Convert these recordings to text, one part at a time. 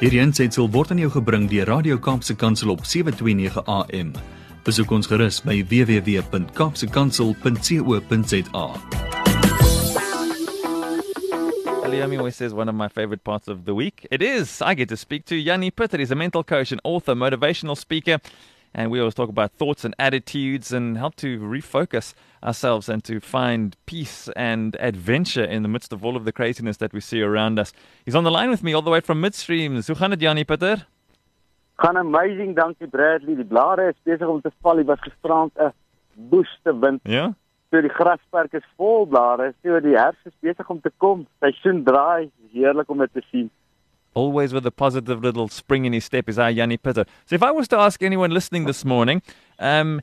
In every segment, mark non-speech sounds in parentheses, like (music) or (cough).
Hierdie aanseit sal word aan jou gebring deur Radio Kaapse Kansel op 7:29 AM. Besoek ons gerus by www.kapsekansel.co.za. Liami always says one of my favorite parts of the week. It is. I get to speak to Yanni Pitter. He's a mental coach and author, motivational speaker. And we always talk about thoughts and attitudes and help to refocus ourselves and to find peace and adventure in the midst of all of the craziness that we see around us. He's on the line with me all the way from Midstream. Hoe gaan dit Yanni Pitter? Gaan amazing, dankie Bradley. Die blare is besig om te val. Dit was gisterand 'n woeste wind. Ja. So die grasperk is vol blare. So die herfs is besig om te kom. Seisoen draai. Heerlik om dit te sien. Always with a positive little spring in his step is our Yanni Pitter. So if I was to ask anyone listening this morning, um,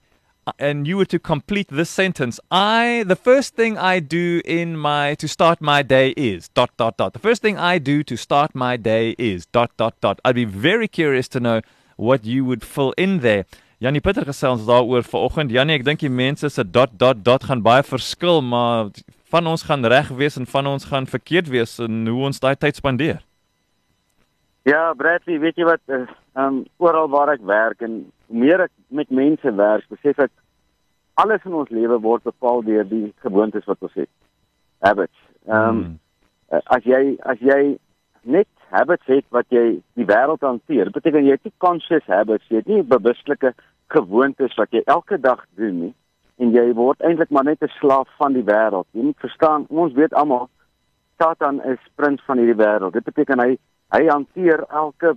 and you were to complete this sentence, I the first thing I do in my to start my day is dot dot dot. The first thing I do to start my day is dot dot dot. I'd be very curious to know what you would fill in there. Jannie Pitter gesels daaroor vanoggend. Jannie, ek dink die mense se dot dot dot gaan baie verskil, maar van ons gaan reg wees en van ons gaan verkeerd wees in hoe ons daai tyd spandeer. Ja, Bradley, weet jy wat, ehm um, oral waar ek werk en hoe meer ek met mense werk, besef ek alles in ons lewe word bepaal deur die gewoontes wat ons het. Habits. Ehm um, hmm. as jy as jy net habits het wat jy die wêreld hanteer, beteken jy het nie conscious habits, jy het nie bewuslike gewoontes wat jy elke dag doen nie en jy word eintlik maar net 'n slaaf van die wêreld. Jy moet verstaan, ons weet almal Satan is prins van hierdie wêreld. Dit beteken hy hy hanteer elke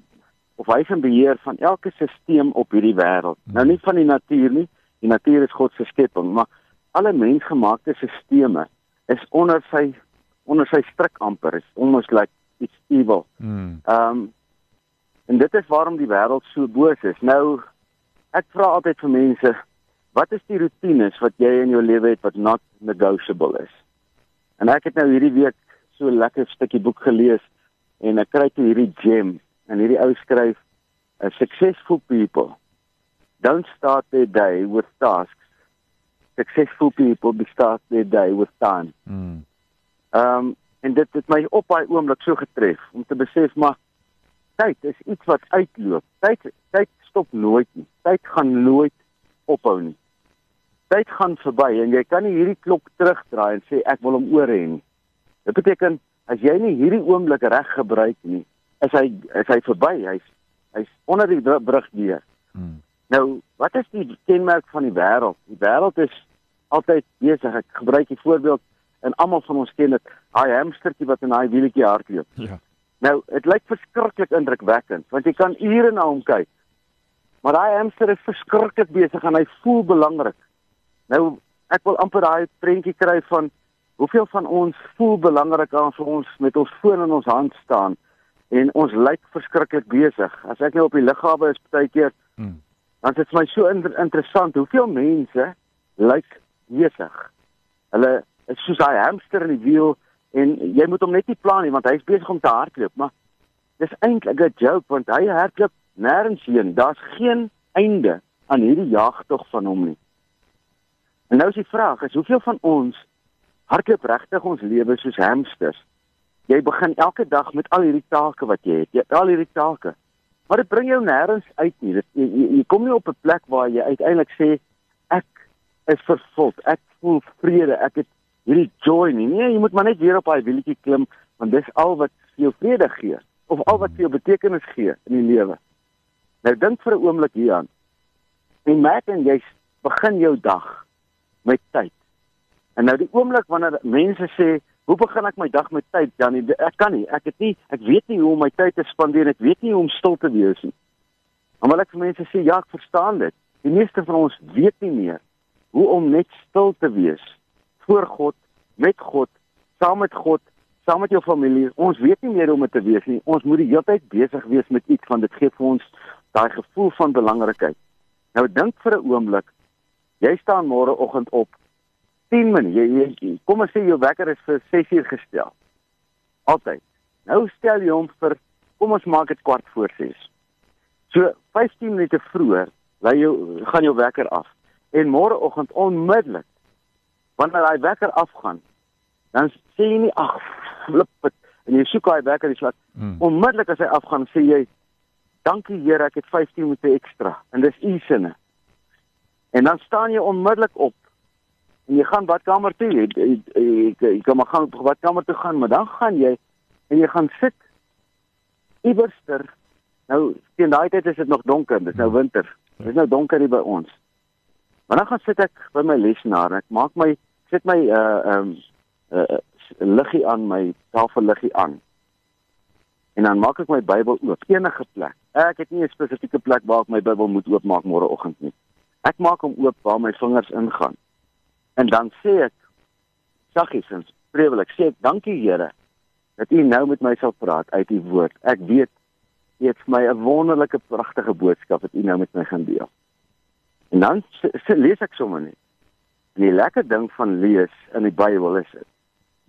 of hy is in beheer van elke stelsel op hierdie wêreld. Nou nie van die natuur nie. Die natuur is God se skepping, maar alle mensgemaakte stelsels is onder sy onder sy stryk amper is almost like it's evil. Hmm. Ehm um, en dit is waarom die wêreld so boos is. Nou ek vra altyd vir mense, wat is die rotines wat jy in jou lewe het wat not negotiable is? En ek het nou hierdie week so 'n lekker stukkie boek gelees en ek kry toe hierdie gem en hierdie ou skryf a successful people. Don't start their day with tasks. Successful people start their day with time. Mm. um en dit het my op daai oomblik so getref om te besef maar tyd is iets wat uitloop. Tyd tyd stop nooit nie. Tyd gaan nooit ophou nie. Tyd gaan verby en jy kan nie hierdie klok terugdraai en sê ek wil hom oor hê nie. Dit beteken as jy nie hierdie oomblik reg gebruik nie, is hy is hy verby. Hy's hy's onder die brug deur. Hmm. Nou, wat is die kenmerk van die wêreld? Die wêreld is altyd besig. Ek gebruik die voorbeeld en almal van ons ken dit, daai hamstertjie wat in daai wieltjie hardloop. Ja. Nou, dit lyk verskriklik indrukwekkend want jy kan ure na hom kyk. Maar daai hamster is verskriklik besig en hy voel belangrik. Nou, ek wil amper daai prentjie kry van Hoeveel van ons voel belangrik aan vir ons met ons foon in ons hand staan en ons lyk verskriklik besig. As ek nou op die lughawe is baie keer, hmm. dan is dit vir my so inter interessant hoeveel mense lyk besig. Hulle is soos 'n hamster in die wiel en jy moet hom net nie plan nie want hy's besig om te hardloop, maar dis eintlik 'n joke want hy hardloop nêrens heen. Daar's geen einde aan hierdie jagtog van hom nie. En nou is die vraag, is hoeveel van ons hardloop regtig ons lewe soos hamsters. Jy begin elke dag met al hierdie take wat jy het. Jy het al hierdie take. Maar dit bring jou nêrens uit nie. Dit jy, jy, jy kom nie op 'n plek waar jy uiteindelik sê ek is vervuld. Ek voel vrede. Ek het hierdie joy nie. Nee, jy moet maar net weer op daai wieltjie klim want dis al wat vir jou vrede gee of al wat vir jou betekenis gee in die lewe. Nou dink vir 'n oomblik hieraan. En merk en jy begin jou dag met tyd. En nou die oomblik wanneer mense sê, "Hoe begin ek my dag met tyd?" Dan nie, ek kan nie. Ek het nie ek weet nie hoe om my tyd te spandeer. Ek weet nie hoe om stil te wees nie. Maar wil ek vir mense sê, "Ja, ek verstaan dit." Die meeste van ons weet nie meer hoe om net stil te wees voor God, met God, saam met God, saam met jou familie. Ons weet nie meer hoe om te wees nie. Ons moet die hele tyd besig wees met iets want dit gee vir ons daai gevoel van belangrikheid. Nou dink vir 'n oomblik, jy staan môre oggend op 10 minute. Jy, jy kom ons sê jou wekker is vir 6 uur gestel. Altyd. Nou stel jy hom vir kom ons maak dit kwart voor 6. So 15 minute vroeër lê jou gaan jou wekker af. En môreoggend onmiddellik wanneer hy wekker afgaan, dan sê jy nie ag flip dit. en jy soek daai werk uit die slag. Mm. Onmiddellik as hy afgaan, sê jy dankie Here, ek het 15 minute ekstra en dis u sinne. En dan staan jy onmiddellik op en jy gaan badkamer toe. Jy, jy, kan maar gaan badkamer toe gaan, maar dan gaan jy en jy gaan sit iewerster. Nou teen daai tyd is dit nog donker, dis nou winter. Dis nou donker hier by ons. Maar dan gaan sit ek by my lesenaar. Ek maak my sit my uh um uh liggie aan my tafelliggie aan. En dan maak ek my Bybel oop enige plek. Ek het nie 'n spesifieke plek waar ek my Bybel moet oopmaak môreoggend nie. Ek maak hom oop waar my vingers ingaan. En dan sê ek saggies en spreeklik sê ek dankie Here dat U nou met my sal praat uit U woord. Ek weet U het vir my 'n wonderlike pragtige boodskap wat U nou met my gaan deel. En dan se lees ek sommer net. En die lekker ding van lees in die Bybel is dit.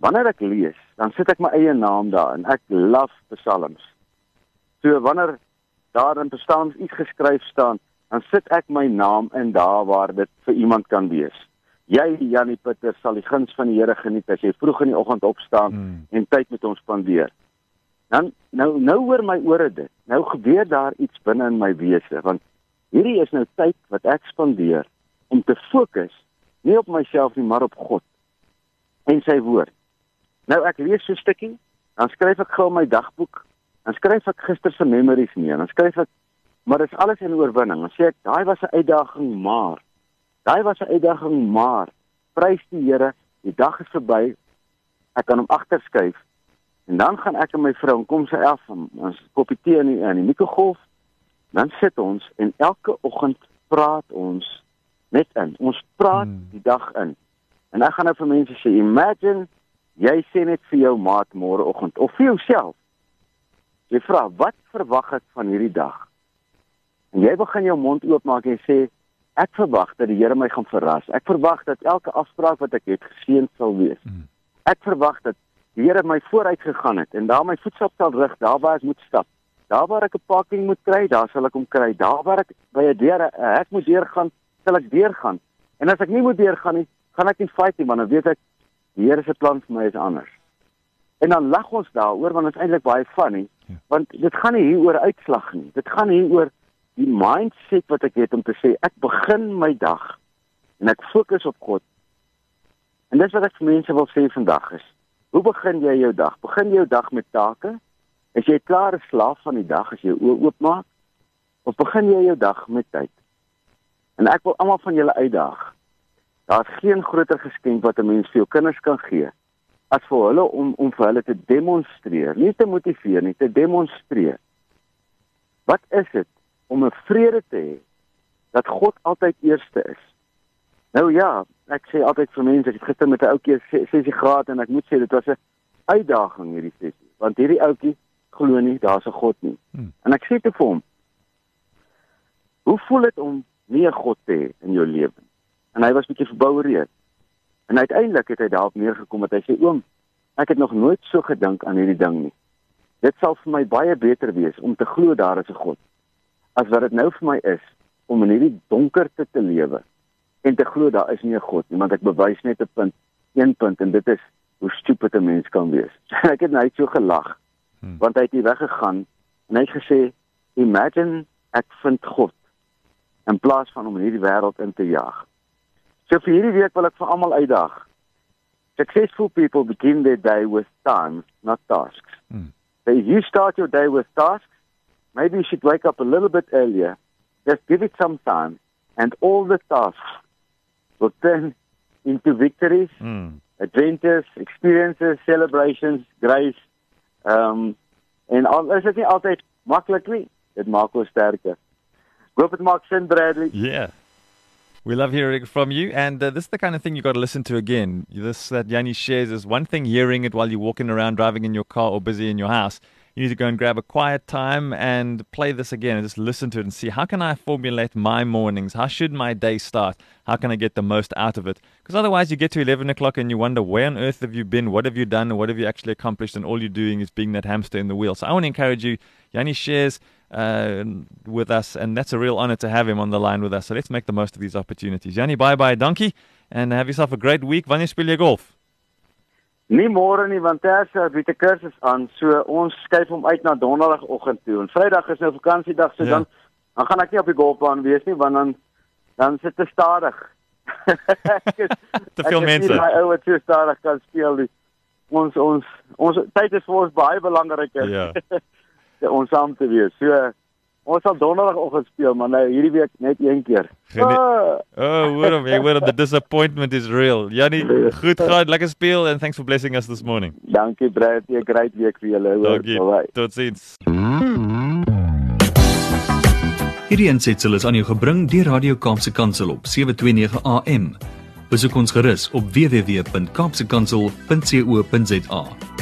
Wanneer ek lees, dan sit ek my eie naam daar en ek love psalms. So wanneer daar in psalms iets geskryf staan, dan sit ek my naam in daar waar dit vir iemand kan wees. Jy Janie Pieter sal die guns van die Here geniet as jy vroeg in die oggend opstaan Mm. en tyd met hom spandeer. Dan nou nou hoor my ore dit. Nou gebeur daar iets binne in my wese want hierdie is nou tyd wat ek spandeer om te fokus nie op myself nie maar op God en sy woord. Nou ek lees so 'n stukkie, dan skryf ek gou my dagboek, dan skryf ek gister se memories neer, dan skryf ek maar dis alles in oorwinning. Dan sê ek daai was 'n uitdaging maar daai was 'n uitdaging maar prys die Here, die dag is verby. Ek kan hom agterskuif. En dan gaan ek en my vrou en kom sy af en ons koppie tee in die, in die mikrogolf. Dan sit ons en elke oggend praat ons net in. Ons praat Hmm. die dag in. En ek gaan nou vir mense sê, imagine jy sê net vir jou maat môreoggend of vir jouself. Jy vra, "Wat verwag ek van hierdie dag?" En jy begin jou mond oopmaak en sê, "Ek verwag dat die Here my gaan verras. Ek verwag dat elke afspraak wat ek het geseën sal wees. Mm. Ek verwag dat die Here my vooruit gegaan het en daar my voetstap sal rig daar waar ek moet stap. Daar waar ek 'n parking moet kry, daar sal ek hom kry. Daar waar ek by 'n deur 'n hek moet deurgaan, sal ek deurgaan. En as ek nie moet deurgaan nie, gaan ek nie fight nie, want dan weet ek die Here se plan vir my is anders. En dan lag ons daaroor want dit is eintlik baie funny, Ja. want dit gaan nie hier oor uitslag nie. Dit gaan hier oor die mindset wat ek het om te sê ek begin my dag en ek fokus op God. En dis wat ek vir mense wil sê vandag is. Hoe begin jy jou dag? Begin jou dag met take? Is jy klaar 'n slaaf van die dag as jy jou oë oopmaak? Of begin jy jou dag met tyd? En ek wil almal van julle uitdaag. Daar's geen groter geskenk wat 'n mens vir jou kinders kan gee as vir hulle om om vir hulle te demonstreer, nie te motiveer nie, te demonstreer. Wat is dit om 'n vrede te hê dat God altyd eerste is? Nou ja, ek sê altyd vir mense, ek het gister met 'n ouetjie se- sessie gehad en ek moet sê dit was 'n uitdaging hierdie sessie, want hierdie ouetjie glo nie daar's 'n God nie. Hmm. En ek sê te vir hom, "Hoe voel dit om nie 'n God te hê in jou lewe?" En hy was bietjie verboureerd. En uiteindelik het hy daarop neergekom dat hy sê, "Oom, ek het nog nooit so gedink aan hierdie ding nie. Dit sal vir my baie beter wees om te glo daar is 'n God as wat dit nou vir my is om in hierdie donkerte te lewe en te glo daar is nie 'n God nie, want ek bewys net 'n punt, een punt en dit is hoe stupid 'n mens kan wees." (laughs) ek het net so gelag Hmm. want hy het hier weggegaan en hy het gesê, "Imagine ek vind God in plaas van om hierdie wêreld in te jaag." So vir hierdie week wil ek vir almal uitdaag. Successful people begin their day with time, not tasks. Mm. So if you start your day with tasks, maybe you should wake up a little bit earlier. Just give it some time, and all the tasks will turn into victories, Mm. adventures, experiences, celebrations, grace. Um en al is dit nie altyd maklik nie, dit maak ons sterker. Ek hoop dit maak sin Bradley. Yeah. We love hearing from you, and uh, this is the kind of thing you got to listen to again. This that Yanni shares is one thing hearing it while you're walking around, driving in your car, or busy in your house. You need to go and grab a quiet time and play this again, and just listen to it and see how can I formulate my mornings? How should my day start? How can I get the most out of it? Because otherwise, you get to eleven o'clock and you wonder where on earth have you been? What have you done? What have you actually accomplished? And all you're doing is being that hamster in the wheel. So I want to encourage you. Yanni shares uh, with us, and that's a real honor to have him on the line with us. So let's make the most of these opportunities. Yanni, bye bye, donkey, and have yourself a great week. Wanneer speel je golf? Nie môre nie want Tersa het 'n kursus aan, so ons skuif hom uit na donderdagoggend toe. En Vrydag is nou vakansiedag, so Ja. dan dan gaan ek nie op die golfbaan wees nie want dan dan sit (laughs) (laughs) te stadig. Is- Te veel mense. daai ou wat so stadig kan speel nie. Ons ons ons tyd is vir ons baie belangriker. Ja. (laughs) om saam te wees. So ons sal donderdagoggend speel, maar nou hierdie week net een keer. Genie- Ah, Oh, what a what a, the disappointment is real. Jannie, goed gaan, lekker speel and thanks for blessing us this morning. dankie Brad, 'n great week vir julle. hoor. Dankie. Bye-bye. Totsiens. Hierdie aansetsel is aan jou gebring deur Radio Kaapse Kansel op 729 AM. Besoek ons gerus op www.kaapsekansel.co.za.